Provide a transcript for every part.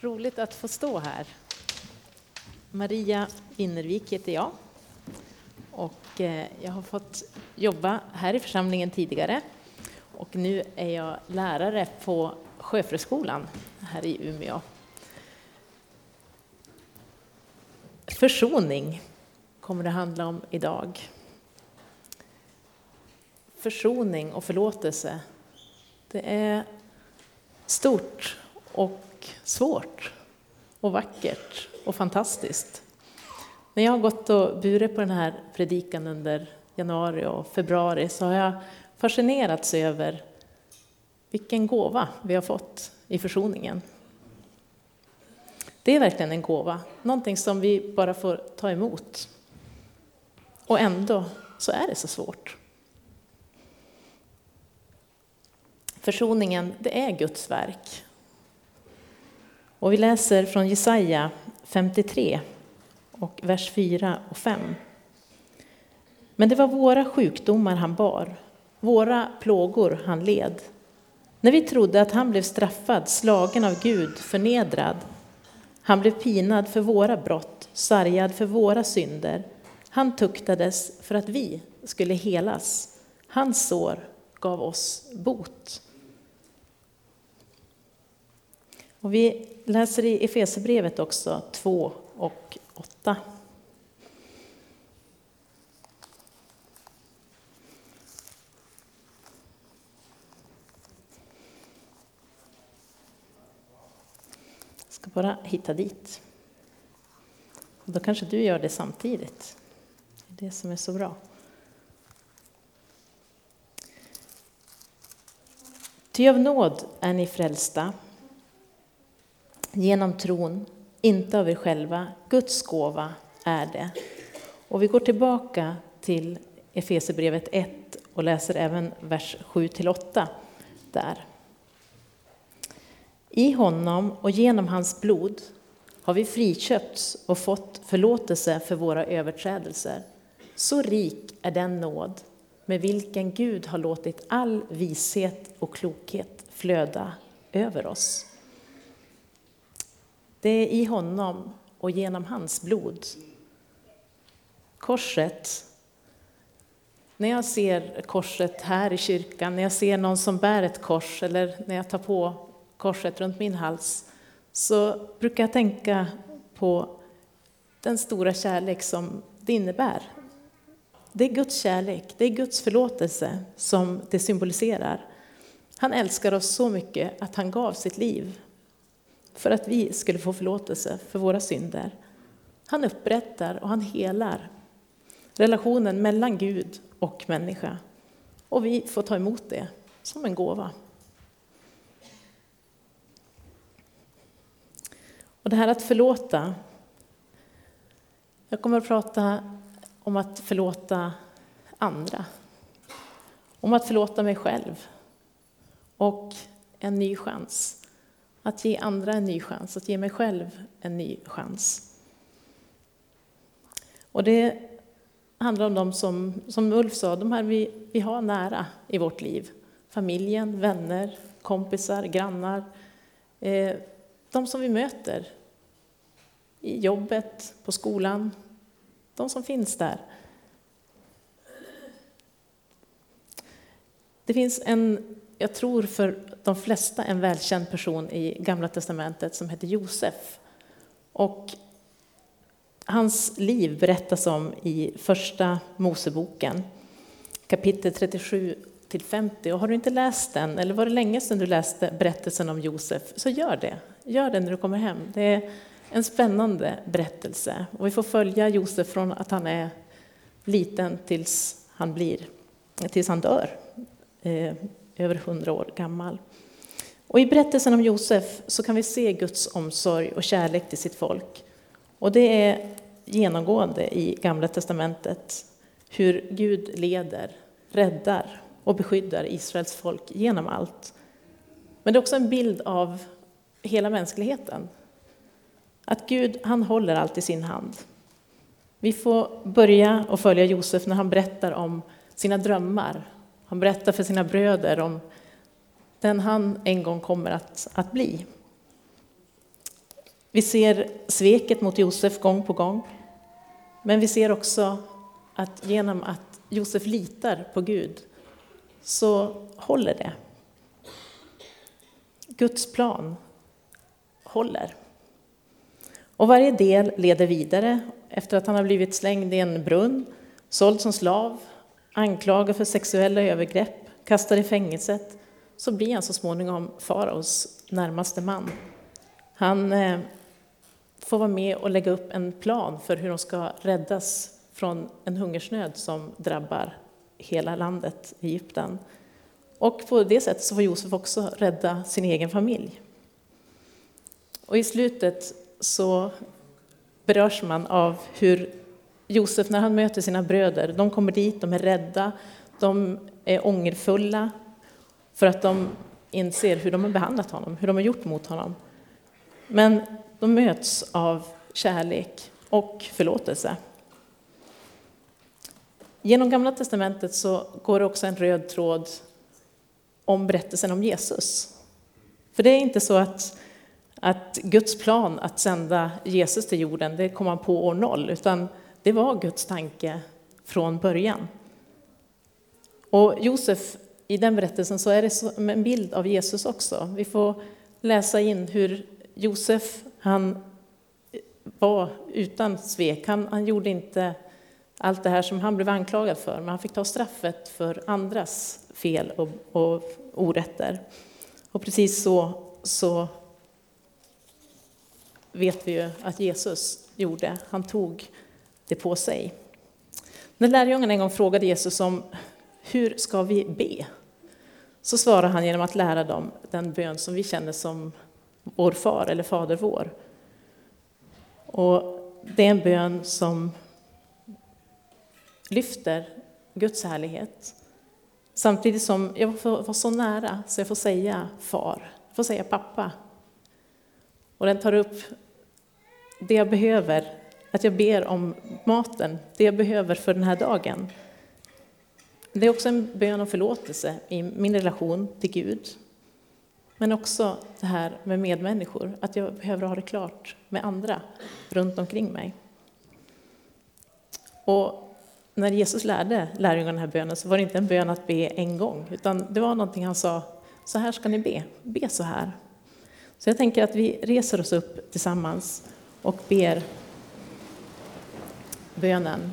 Roligt att få stå här. Maria Winnervik heter jag. Och eh, jag har fått jobba här i församlingen tidigare. Och nu är jag lärare på Sjöfröskolan här i Umeå. Försoning kommer det handla om idag. Försoning och förlåtelse, det är stort och svårt och vackert och fantastiskt. När jag har gått och burit på den här predikan under januari och februari så har jag fascinerats över vilken gåva vi har fått i försoningen. Det är verkligen en gåva, någonting som vi bara får ta emot. Och ändå så är det så svårt. Försoningen, det är Guds verk. Och vi läser från Jesaja 53 och vers 4 och 5. Men det var våra sjukdomar han bar, våra plågor han led. När vi trodde att han blev straffad, slagen av Gud, förnedrad. Han blev pinad för våra brott, sargad för våra synder. Han tuktades för att vi skulle helas. Hans sår gav oss bot. Och vi läser i Efesierbrevet också 2 och 8. Jag ska bara hitta dit. Och då kanske du gör det samtidigt. Det är det som är så bra. Ty av nåd är ni frälsta genom tron, inte av er själva. Guds gåva är det. Och vi går tillbaka till Efesierbrevet 1 och läser även vers 7-8 där. I honom och genom hans blod har vi friköpts och fått förlåtelse för våra överträdelser. Så rik är den nåd med vilken Gud har låtit all vishet och klokhet flöda över oss. Det är i honom och genom hans blod. Korset. När jag ser korset här i kyrkan, när jag ser någon som bär ett kors eller när jag tar på korset runt min hals, så brukar jag tänka på den stora kärlek som det innebär. Det är Guds kärlek, det är Guds förlåtelse som det symboliserar. Han älskar oss så mycket att han gav sitt liv för att vi skulle få förlåtelse för våra synder. Han upprättar och han helar relationen mellan Gud och människa. Och vi får ta emot det som en gåva. Och det här att förlåta. Jag kommer att prata om att förlåta andra. Om att förlåta mig själv. Och en ny chans. Att ge andra en ny chans, att ge mig själv en ny chans. Och det handlar om de som, som Ulf sa, de här vi, vi har nära i vårt liv. Familjen, vänner, kompisar, grannar. Eh, de som vi möter i jobbet, på skolan. De som finns där. Det finns en jag tror för de flesta en välkänd person i Gamla testamentet som heter Josef. Och hans liv berättas om i Första Moseboken, kapitel 37 till 50. Och har du inte läst den, eller var det länge sedan du läste berättelsen om Josef, så gör det. Gör det när du kommer hem. Det är en spännande berättelse. Och vi får följa Josef från att han är liten tills han, blir, tills han dör eh, över hundra år gammal. Och I berättelsen om Josef så kan vi se Guds omsorg och kärlek till sitt folk. Och det är genomgående i Gamla testamentet hur Gud leder, räddar och beskyddar Israels folk genom allt. Men det är också en bild av hela mänskligheten. Att Gud, han håller allt i sin hand. Vi får börja och följa Josef när han berättar om sina drömmar han berättar för sina bröder om den han en gång kommer att, att bli. Vi ser sveket mot Josef gång på gång. Men vi ser också att genom att Josef litar på Gud så håller det. Guds plan håller. Och varje del leder vidare efter att han har blivit slängd i en brunn, såld som slav, anklagad för sexuella övergrepp, kastad i fängelset, så blir han så småningom faraos närmaste man. Han eh, får vara med och lägga upp en plan för hur de ska räddas från en hungersnöd som drabbar hela landet Egypten. Och på det sättet så får Josef också rädda sin egen familj. Och i slutet så berörs man av hur Josef, när han möter sina bröder, de kommer dit, de är rädda, de är ångerfulla för att de inser hur de har behandlat honom, hur de har gjort mot honom. Men de möts av kärlek och förlåtelse. Genom Gamla testamentet så går det också en röd tråd om berättelsen om Jesus. För det är inte så att, att Guds plan att sända Jesus till jorden, det kom han på år noll, utan det var Guds tanke från början. Och Josef, i den berättelsen så är det som en bild av Jesus också. Vi får läsa in hur Josef, han var utan svek. Han, han gjorde inte allt det här som han blev anklagad för, men han fick ta straffet för andras fel och, och orätter. Och precis så, så vet vi ju att Jesus gjorde. Han tog det på sig. När lärjungarna en gång frågade Jesus om hur ska vi be? Så svarar han genom att lära dem den bön som vi känner som vår far eller Fader vår. Och det är en bön som lyfter Guds härlighet. Samtidigt som jag får vara så nära så jag får säga far, jag får säga pappa. Och den tar upp det jag behöver, att jag ber om maten, det jag behöver för den här dagen. Det är också en bön om förlåtelse i min relation till Gud. Men också det här med medmänniskor, att jag behöver ha det klart med andra runt omkring mig. Och när Jesus lärde lärjungarna den här bönen så var det inte en bön att be en gång, utan det var någonting han sa, så här ska ni be, be så här. Så jag tänker att vi reser oss upp tillsammans och ber bönen.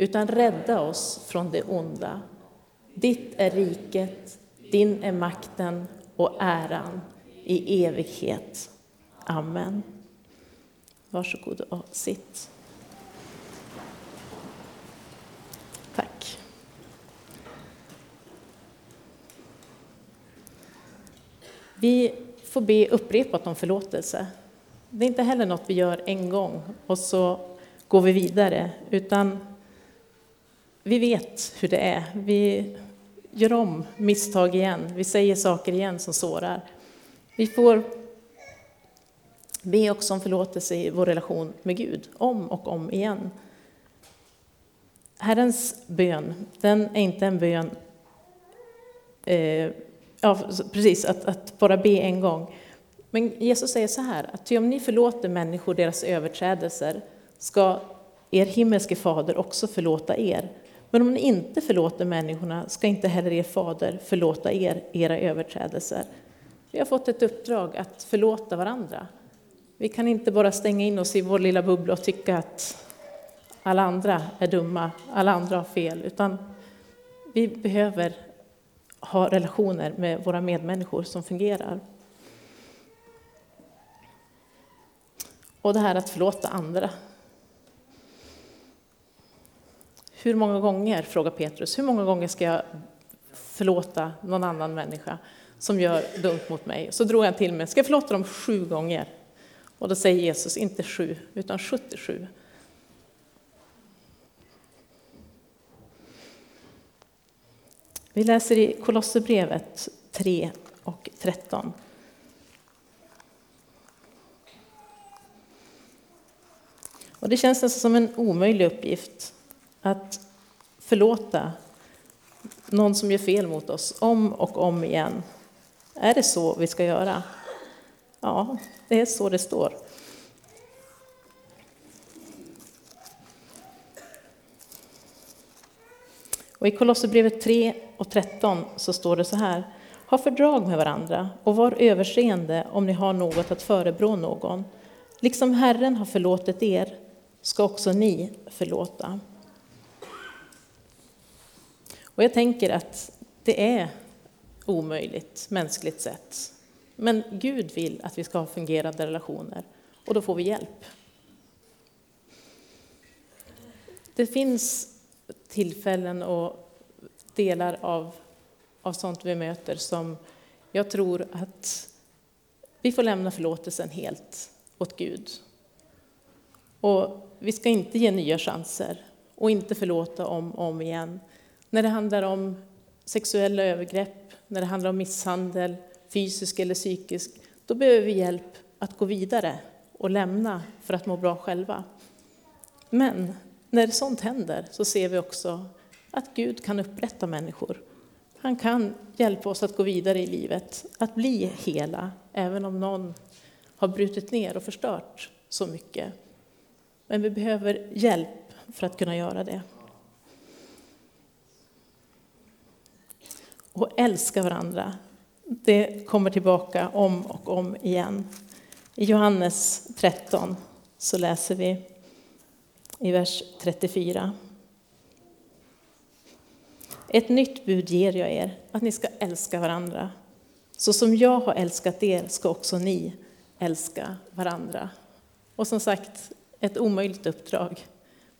utan rädda oss från det onda. Ditt är riket, din är makten och äran i evighet. Amen. Varsågod och sitt. Tack. Vi får be upprepat om förlåtelse. Det är inte heller något vi gör en gång och så går vi vidare, utan vi vet hur det är. Vi gör om misstag igen, vi säger saker igen som sårar. Vi får be också om förlåtelse i vår relation med Gud, om och om igen. Herrens bön, den är inte en bön, eh, ja, precis, att, att, bara be en gång. Men Jesus säger så här, att om ni förlåter människor deras överträdelser ska er himmelske fader också förlåta er. Men om ni inte förlåter människorna ska inte heller er fader förlåta er era överträdelser. Vi har fått ett uppdrag att förlåta varandra. Vi kan inte bara stänga in oss i vår lilla bubbla och tycka att alla andra är dumma, alla andra har fel, utan vi behöver ha relationer med våra medmänniskor som fungerar. Och det här att förlåta andra. Hur många gånger, frågar Petrus, hur många gånger ska jag förlåta någon annan människa som gör dumt mot mig? Så drog han till mig, ska jag förlåta dem sju gånger? Och då säger Jesus inte sju, utan 77. Vi läser i Kolosserbrevet 3 och 13. Och det känns nästan som en omöjlig uppgift att förlåta någon som gör fel mot oss om och om igen. Är det så vi ska göra? Ja, det är så det står. Och I Kolosserbrevet 3 och 13 så står det så här. Ha fördrag med varandra och var överseende om ni har något att förebrå någon. Liksom Herren har förlåtit er ska också ni förlåta. Och jag tänker att det är omöjligt mänskligt sett. Men Gud vill att vi ska ha fungerande relationer och då får vi hjälp. Det finns tillfällen och delar av, av sånt vi möter som jag tror att vi får lämna förlåtelsen helt åt Gud. Och vi ska inte ge nya chanser och inte förlåta om och om igen. När det handlar om sexuella övergrepp, när det handlar om misshandel, fysisk eller psykisk, då behöver vi hjälp att gå vidare och lämna för att må bra själva. Men när sånt händer så ser vi också att Gud kan upprätta människor. Han kan hjälpa oss att gå vidare i livet, att bli hela, även om någon har brutit ner och förstört så mycket. Men vi behöver hjälp för att kunna göra det. Och älska varandra, det kommer tillbaka om och om igen. I Johannes 13 så läser vi i vers 34. Ett nytt bud ger jag er, att ni ska älska varandra. Så som jag har älskat er ska också ni älska varandra. Och som sagt, ett omöjligt uppdrag.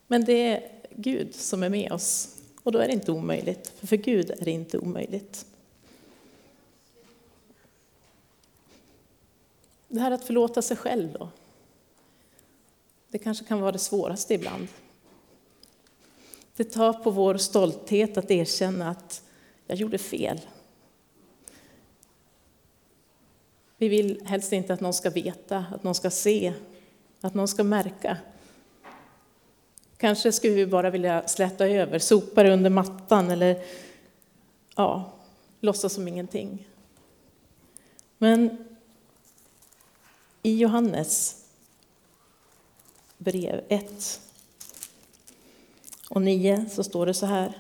Men det är Gud som är med oss och då är det inte omöjligt, för för Gud är det inte omöjligt. Det här att förlåta sig själv då? Det kanske kan vara det svåraste ibland. Det tar på vår stolthet att erkänna att jag gjorde fel. Vi vill helst inte att någon ska veta, att någon ska se, att någon ska märka. Kanske skulle vi bara vilja släta över, sopa det under mattan eller ja, låtsas som ingenting. Men i Johannes brev 1 och 9 så står det så här.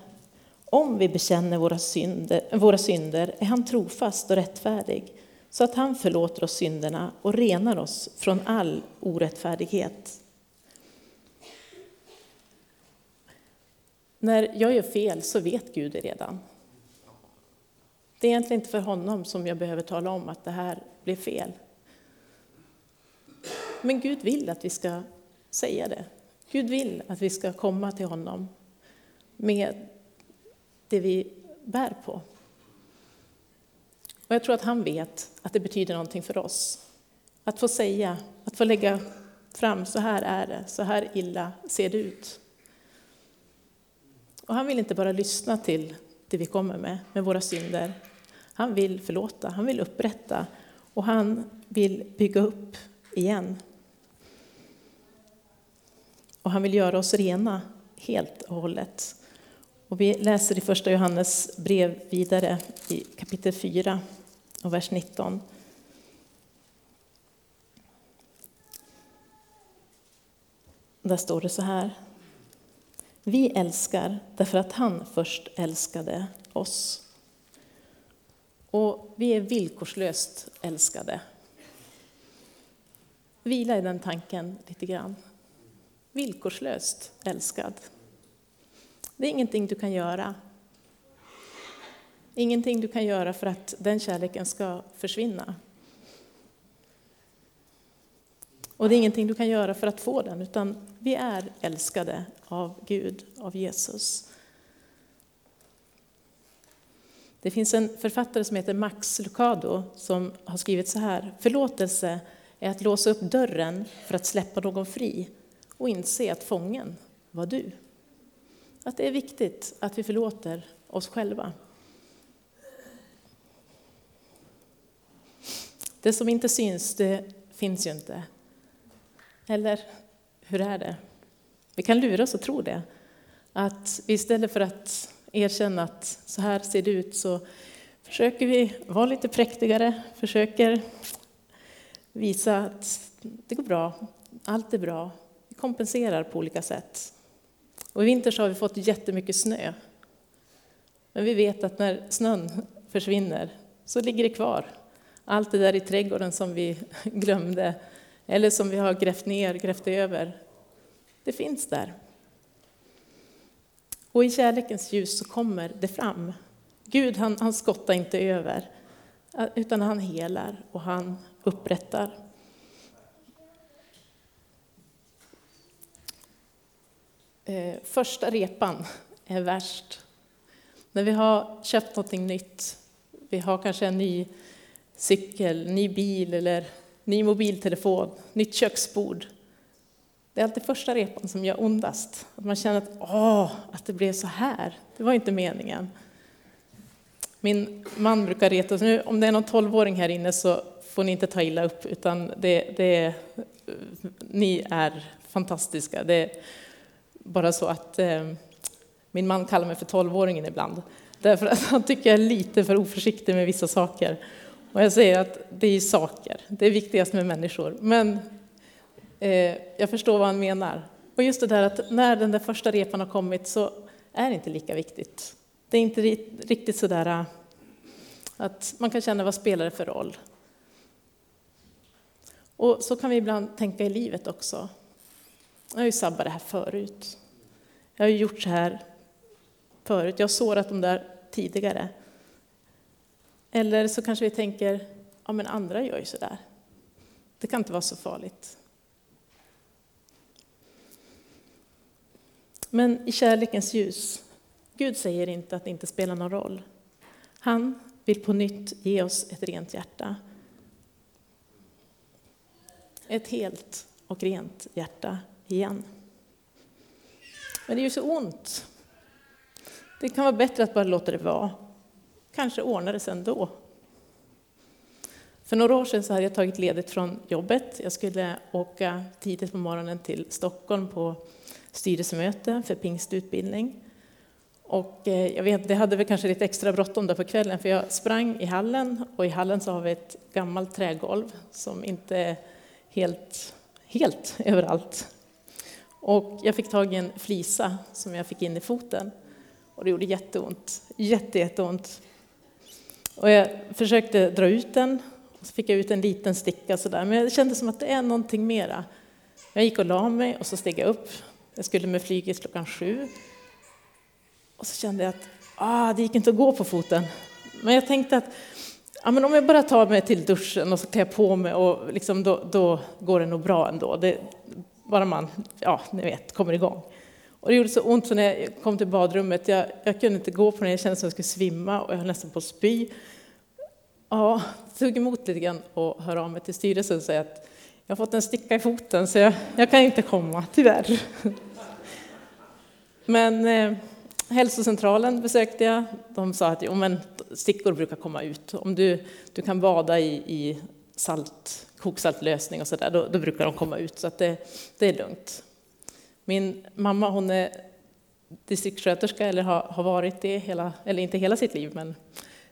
Om vi bekänner våra synder, våra synder är han trofast och rättfärdig så att han förlåter oss synderna och renar oss från all orättfärdighet. När jag gör fel så vet Gud det redan. Det är egentligen inte för honom som jag behöver tala om att det här blev fel. Men Gud vill att vi ska säga det. Gud vill att vi ska komma till honom med det vi bär på. Och jag tror att han vet att det betyder någonting för oss. Att få säga, att få lägga fram, så här är det, så här illa ser det ut. Och han vill inte bara lyssna till det vi kommer med, med våra synder. Han vill förlåta, han vill upprätta och han vill bygga upp igen. Och han vill göra oss rena helt och hållet. Och vi läser i första Johannes brev vidare i kapitel 4 och vers 19. Där står det så här. Vi älskar därför att han först älskade oss. Och vi är villkorslöst älskade. Vila i den tanken lite grann. Villkorslöst älskad. Det är ingenting du kan göra. Ingenting du kan göra för att den kärleken ska försvinna. Och det är ingenting du kan göra för att få den, utan vi är älskade av Gud, av Jesus. Det finns en författare som heter Max Lucado som har skrivit så här. Förlåtelse är att låsa upp dörren för att släppa någon fri och inse att fången var du. Att det är viktigt att vi förlåter oss själva. Det som inte syns, det finns ju inte. Eller hur är det? Vi kan lura oss och tro det. Att istället för att erkänna att så här ser det ut så försöker vi vara lite präktigare, försöker visa att det går bra, allt är bra. Vi kompenserar på olika sätt. Och I vinter så har vi fått jättemycket snö. Men vi vet att när snön försvinner så ligger det kvar. Allt det där i trädgården som vi glömde eller som vi har grävt ner, grävt över. Det finns där. Och i kärlekens ljus så kommer det fram. Gud han, han skottar inte över, utan han helar och han upprättar. Eh, första repan är värst. När vi har köpt någonting nytt, vi har kanske en ny cykel, ny bil eller ny mobiltelefon, nytt köksbord. Det är alltid första repan som gör ondast. Att man känner att, åh, att det blev så här. Det var inte meningen. Min man brukar reta nu, om det är någon tolvåring här inne så får ni inte ta illa upp, utan det, det, ni är fantastiska. Det är bara så att eh, min man kallar mig för tolvåringen ibland, därför att han tycker jag är lite för oförsiktig med vissa saker. Och jag säger att det är saker, det är viktigast med människor. Men eh, jag förstår vad han menar. Och just det där att när den där första repan har kommit så är det inte lika viktigt. Det är inte riktigt sådär, eh, att man kan känna vad spelar det för roll. Och så kan vi ibland tänka i livet också. Jag har ju sabbat det här förut. Jag har ju gjort så här förut. Jag har sårat dem där tidigare. Eller så kanske vi tänker, ja men andra gör ju så där. Det kan inte vara så farligt. Men i kärlekens ljus, Gud säger inte att det inte spelar någon roll. Han vill på nytt ge oss ett rent hjärta. Ett helt och rent hjärta igen. Men det är ju så ont. Det kan vara bättre att bara låta det vara kanske ordnar det sig ändå. För några år sedan så hade jag tagit ledigt från jobbet. Jag skulle åka tidigt på morgonen till Stockholm på styrelsemöte för pingstutbildning. Och eh, jag vet, det hade väl kanske lite extra bråttom där på kvällen för jag sprang i hallen och i hallen så har vi ett gammalt trägolv som inte är helt, helt överallt. Och jag fick tag i en flisa som jag fick in i foten och det gjorde jätteont, jätte, jätteont. Och jag försökte dra ut den, och så fick jag ut en liten sticka sådär, men det kändes som att det är någonting mera. Jag gick och la mig och så steg jag upp. Jag skulle med flyget klockan sju. Och så kände jag att ah, det gick inte att gå på foten. Men jag tänkte att ja, men om jag bara tar mig till duschen och så klär jag på mig och liksom då, då går det nog bra ändå. Det, bara man, ja, ni vet, kommer igång. Och det gjorde så ont så när jag kom till badrummet, jag, jag kunde inte gå på det, jag kände som jag skulle svimma och jag höll nästan på att spy. Ja, det tog emot lite grann och höra av mig till styrelsen och säga att jag har fått en sticka i foten så jag, jag kan inte komma, tyvärr. Men eh, hälsocentralen besökte jag. De sa att jo, men stickor brukar komma ut. Om du, du kan bada i, i salt, koksaltlösning och så där, då, då brukar de komma ut. Så att det, det är lugnt. Min mamma hon är distriktssköterska, eller har, har varit det, hela, eller inte hela sitt liv, men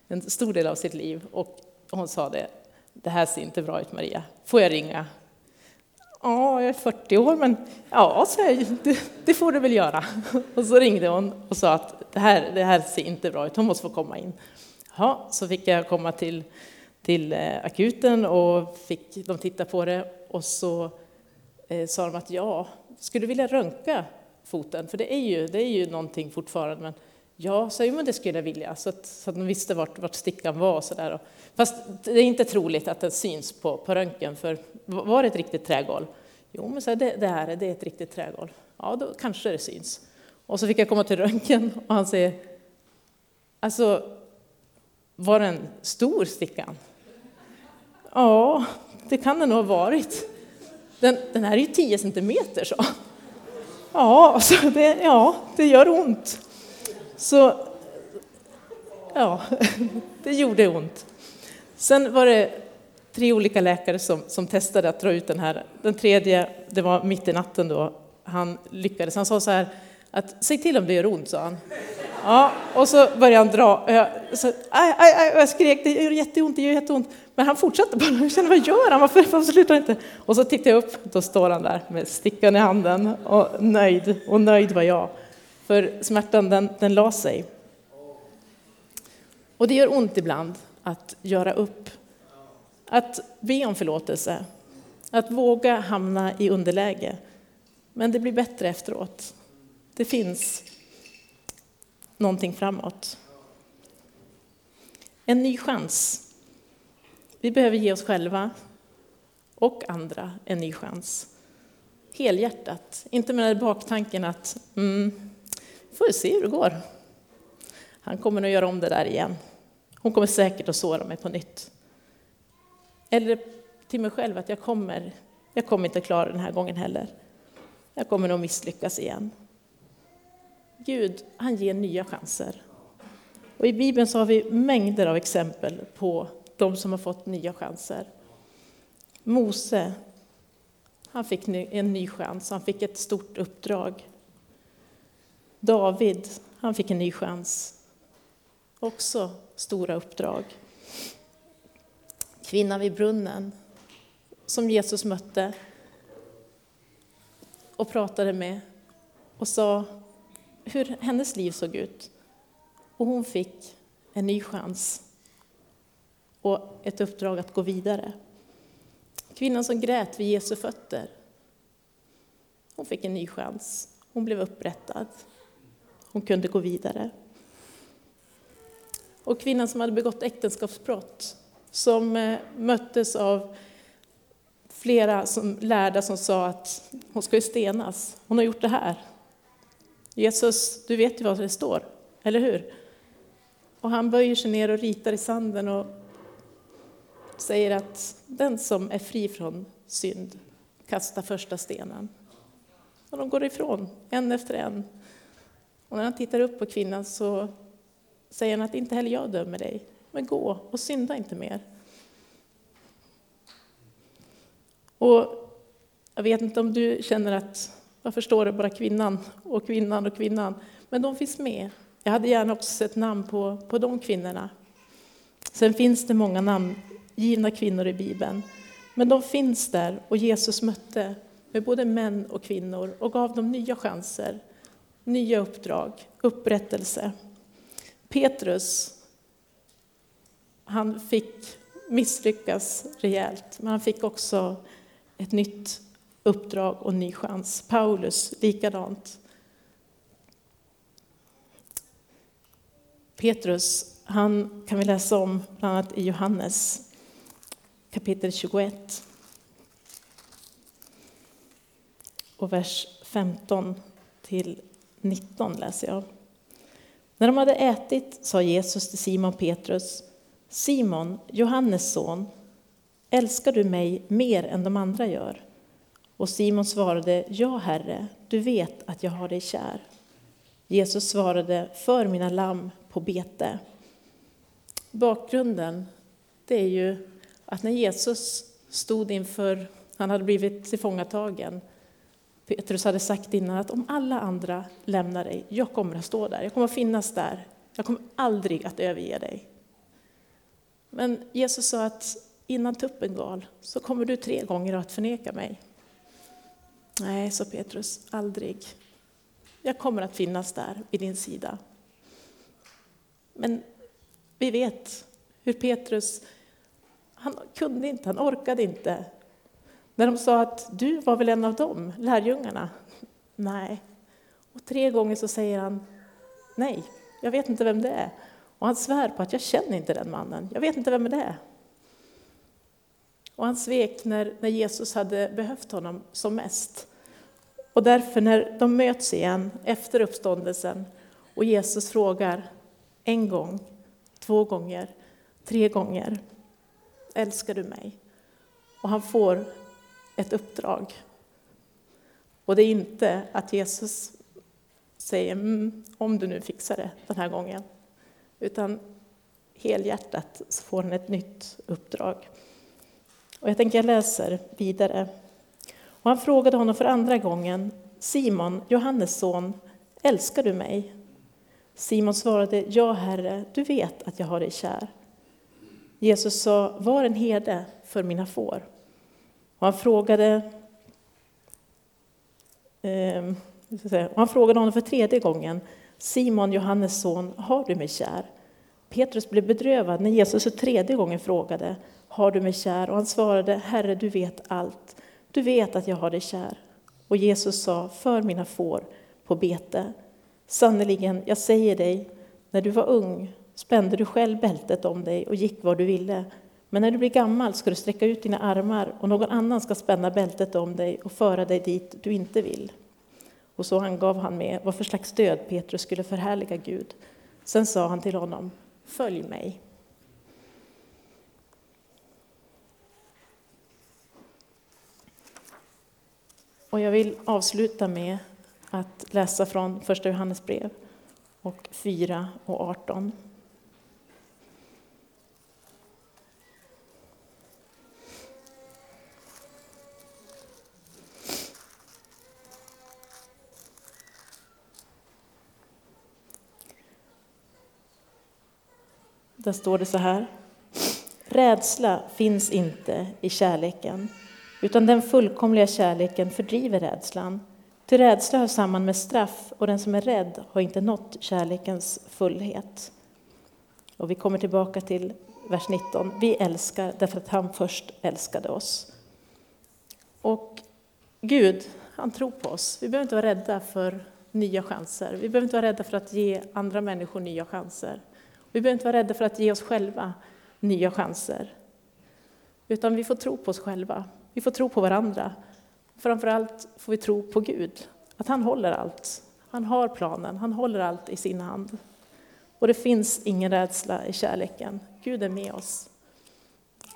en stor del av sitt liv. Och hon sa det, det här ser inte bra ut Maria, får jag ringa? Ja, jag är 40 år, men ja, så jag, det, det, får du väl göra. Och så ringde hon och sa att det här, det här ser inte bra ut, hon måste få komma in. Ja, så fick jag komma till, till eh, akuten och fick de titta på det och så eh, sa de att ja, skulle du vilja röntga foten? För det är ju, det är ju någonting fortfarande. Men ja, säger men det skulle jag vilja, så att, så att de visste vart, vart stickan var. Så där. Fast det är inte troligt att den syns på, på röntgen, för var det ett riktigt trägolv? Jo, men så det, det här det är ett riktigt trägolv. Ja, då kanske det syns. Och så fick jag komma till röntgen och han säger, alltså, var den stor stickan? Ja, det kan den nog ha varit. Den, den här är ju 10 centimeter, så. Ja, så det, ja, det gör ont. Så, ja, det gjorde ont. Sen var det tre olika läkare som, som testade att dra ut den här. Den tredje, det var mitt i natten då, han lyckades. Han sa så här, att säg till om det gör ont, sa han. Ja, och så började han dra. Jag, så, aj, aj, aj, jag skrek, det gör jätteont, det gör jätteont. Men han fortsatte bara. Jag kände, vad gör han? Varför, varför slutar han inte? Och så tittade jag upp, då står han där med stickan i handen och nöjd. Och nöjd var jag. För smärtan, den, den la sig. Och det gör ont ibland att göra upp. Att be om förlåtelse. Att våga hamna i underläge. Men det blir bättre efteråt. Det finns någonting framåt. En ny chans. Vi behöver ge oss själva och andra en ny chans. Helhjärtat, inte med den baktanken att mm, får se hur det går. Han kommer nog göra om det där igen. Hon kommer säkert att såra mig på nytt. Eller till mig själv att jag kommer, jag kommer inte klara den här gången heller. Jag kommer nog misslyckas igen. Gud, han ger nya chanser. Och I Bibeln så har vi mängder av exempel på de som har fått nya chanser. Mose, han fick en ny chans, han fick ett stort uppdrag. David, han fick en ny chans. Också stora uppdrag. Kvinnan vid brunnen, som Jesus mötte och pratade med och sa hur hennes liv såg ut. Och hon fick en ny chans och ett uppdrag att gå vidare. Kvinnan som grät vid Jesu fötter, hon fick en ny chans. Hon blev upprättad. Hon kunde gå vidare. Och kvinnan som hade begått äktenskapsbrott, som eh, möttes av flera som, lärda som sa att hon ska ju stenas. Hon har gjort det här. Jesus, du vet ju vad det står, eller hur? Och han böjer sig ner och ritar i sanden och säger att den som är fri från synd kastar första stenen. Och de går ifrån, en efter en. Och när han tittar upp på kvinnan så säger han att inte heller jag dömer dig, men gå och synda inte mer. Och jag vet inte om du känner att, varför står det bara kvinnan och kvinnan och kvinnan? Men de finns med. Jag hade gärna också sett namn på, på de kvinnorna. Sen finns det många namngivna kvinnor i Bibeln. Men de finns där och Jesus mötte med både män och kvinnor och gav dem nya chanser, nya uppdrag, upprättelse. Petrus, han fick misslyckas rejält, men han fick också ett nytt uppdrag och ny chans. Paulus likadant. Petrus, han kan vi läsa om bland annat i Johannes kapitel 21. Och vers 15 till 19 läser jag. När de hade ätit sa Jesus till Simon Petrus, Simon, Johannes son, älskar du mig mer än de andra gör? Och Simon svarade, ja, Herre, du vet att jag har dig kär. Jesus svarade, för mina lamm på bete. Bakgrunden det är ju att när Jesus stod inför, han hade blivit tillfångatagen, Petrus hade sagt innan att om alla andra lämnar dig, jag kommer att stå där, jag kommer att finnas där, jag kommer aldrig att överge dig. Men Jesus sa att innan tuppen gal så kommer du tre gånger att förneka mig. Nej, sa Petrus, aldrig. Jag kommer att finnas där vid din sida. Men vi vet hur Petrus, han kunde inte, han orkade inte. När de sa att du var väl en av dem, lärjungarna? Nej. Och tre gånger så säger han nej, jag vet inte vem det är. Och han svär på att jag känner inte den mannen, jag vet inte vem det är. Och han svek när, när Jesus hade behövt honom som mest. Och därför när de möts igen efter uppståndelsen och Jesus frågar en gång, två gånger, tre gånger, älskar du mig? och han får ett uppdrag. Och det är inte att Jesus säger mm, om du nu fixar det den här gången. Utan helhjärtat så får han ett nytt uppdrag. Och jag tänker jag läser vidare. Och han frågade honom för andra gången, Simon, Johannes son, älskar du mig? Simon svarade, ja herre, du vet att jag har dig kär. Jesus sa, var en herde för mina får. Och han frågade, eh, och han frågade honom för tredje gången, Simon, Johannes son, har du mig kär? Petrus blev bedrövad när Jesus för tredje gången frågade, har du mig kär? Och han svarade, Herre, du vet allt. Du vet att jag har dig kär. Och Jesus sa, för mina får på bete. Sannerligen, jag säger dig, när du var ung spände du själv bältet om dig och gick var du ville. Men när du blir gammal ska du sträcka ut dina armar och någon annan ska spänna bältet om dig och föra dig dit du inte vill. Och så angav han med vad för slags död Petrus skulle förhärliga Gud. Sen sa han till honom, följ mig. Och jag vill avsluta med att läsa från Första Johannes brev och 4 och 18. Där står det så här. Rädsla finns inte i kärleken, utan den fullkomliga kärleken fördriver rädslan. Till rädsla hör samman med straff och den som är rädd har inte nått kärlekens fullhet. Och vi kommer tillbaka till vers 19. Vi älskar därför att han först älskade oss. Och Gud, han tror på oss. Vi behöver inte vara rädda för nya chanser. Vi behöver inte vara rädda för att ge andra människor nya chanser. Vi behöver inte vara rädda för att ge oss själva nya chanser. Utan vi får tro på oss själva. Vi får tro på varandra. Framförallt får vi tro på Gud, att han håller allt. Han har planen, han håller allt i sin hand. Och det finns ingen rädsla i kärleken. Gud är med oss.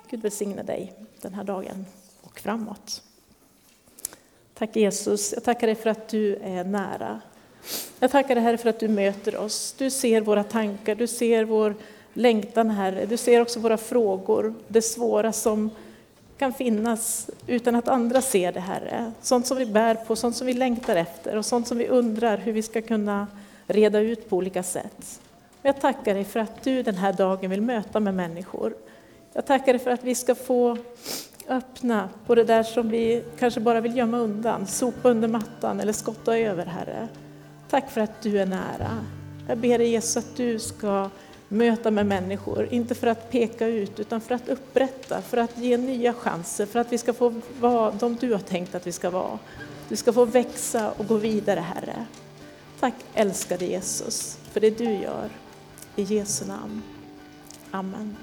Gud välsigne dig den här dagen och framåt. Tack Jesus, jag tackar dig för att du är nära. Jag tackar dig Herre för att du möter oss. Du ser våra tankar, du ser vår längtan Herre. Du ser också våra frågor, det svåra som kan finnas utan att andra ser det Herre. Sånt som vi bär på, sånt som vi längtar efter och sånt som vi undrar hur vi ska kunna reda ut på olika sätt. Jag tackar dig för att du den här dagen vill möta med människor. Jag tackar dig för att vi ska få öppna på det där som vi kanske bara vill gömma undan, sopa under mattan eller skotta över Herre. Tack för att du är nära. Jag ber dig Jesus att du ska möta med människor, inte för att peka ut utan för att upprätta, för att ge nya chanser, för att vi ska få vara de du har tänkt att vi ska vara. Du ska få växa och gå vidare Herre. Tack älskade Jesus för det du gör. I Jesu namn. Amen.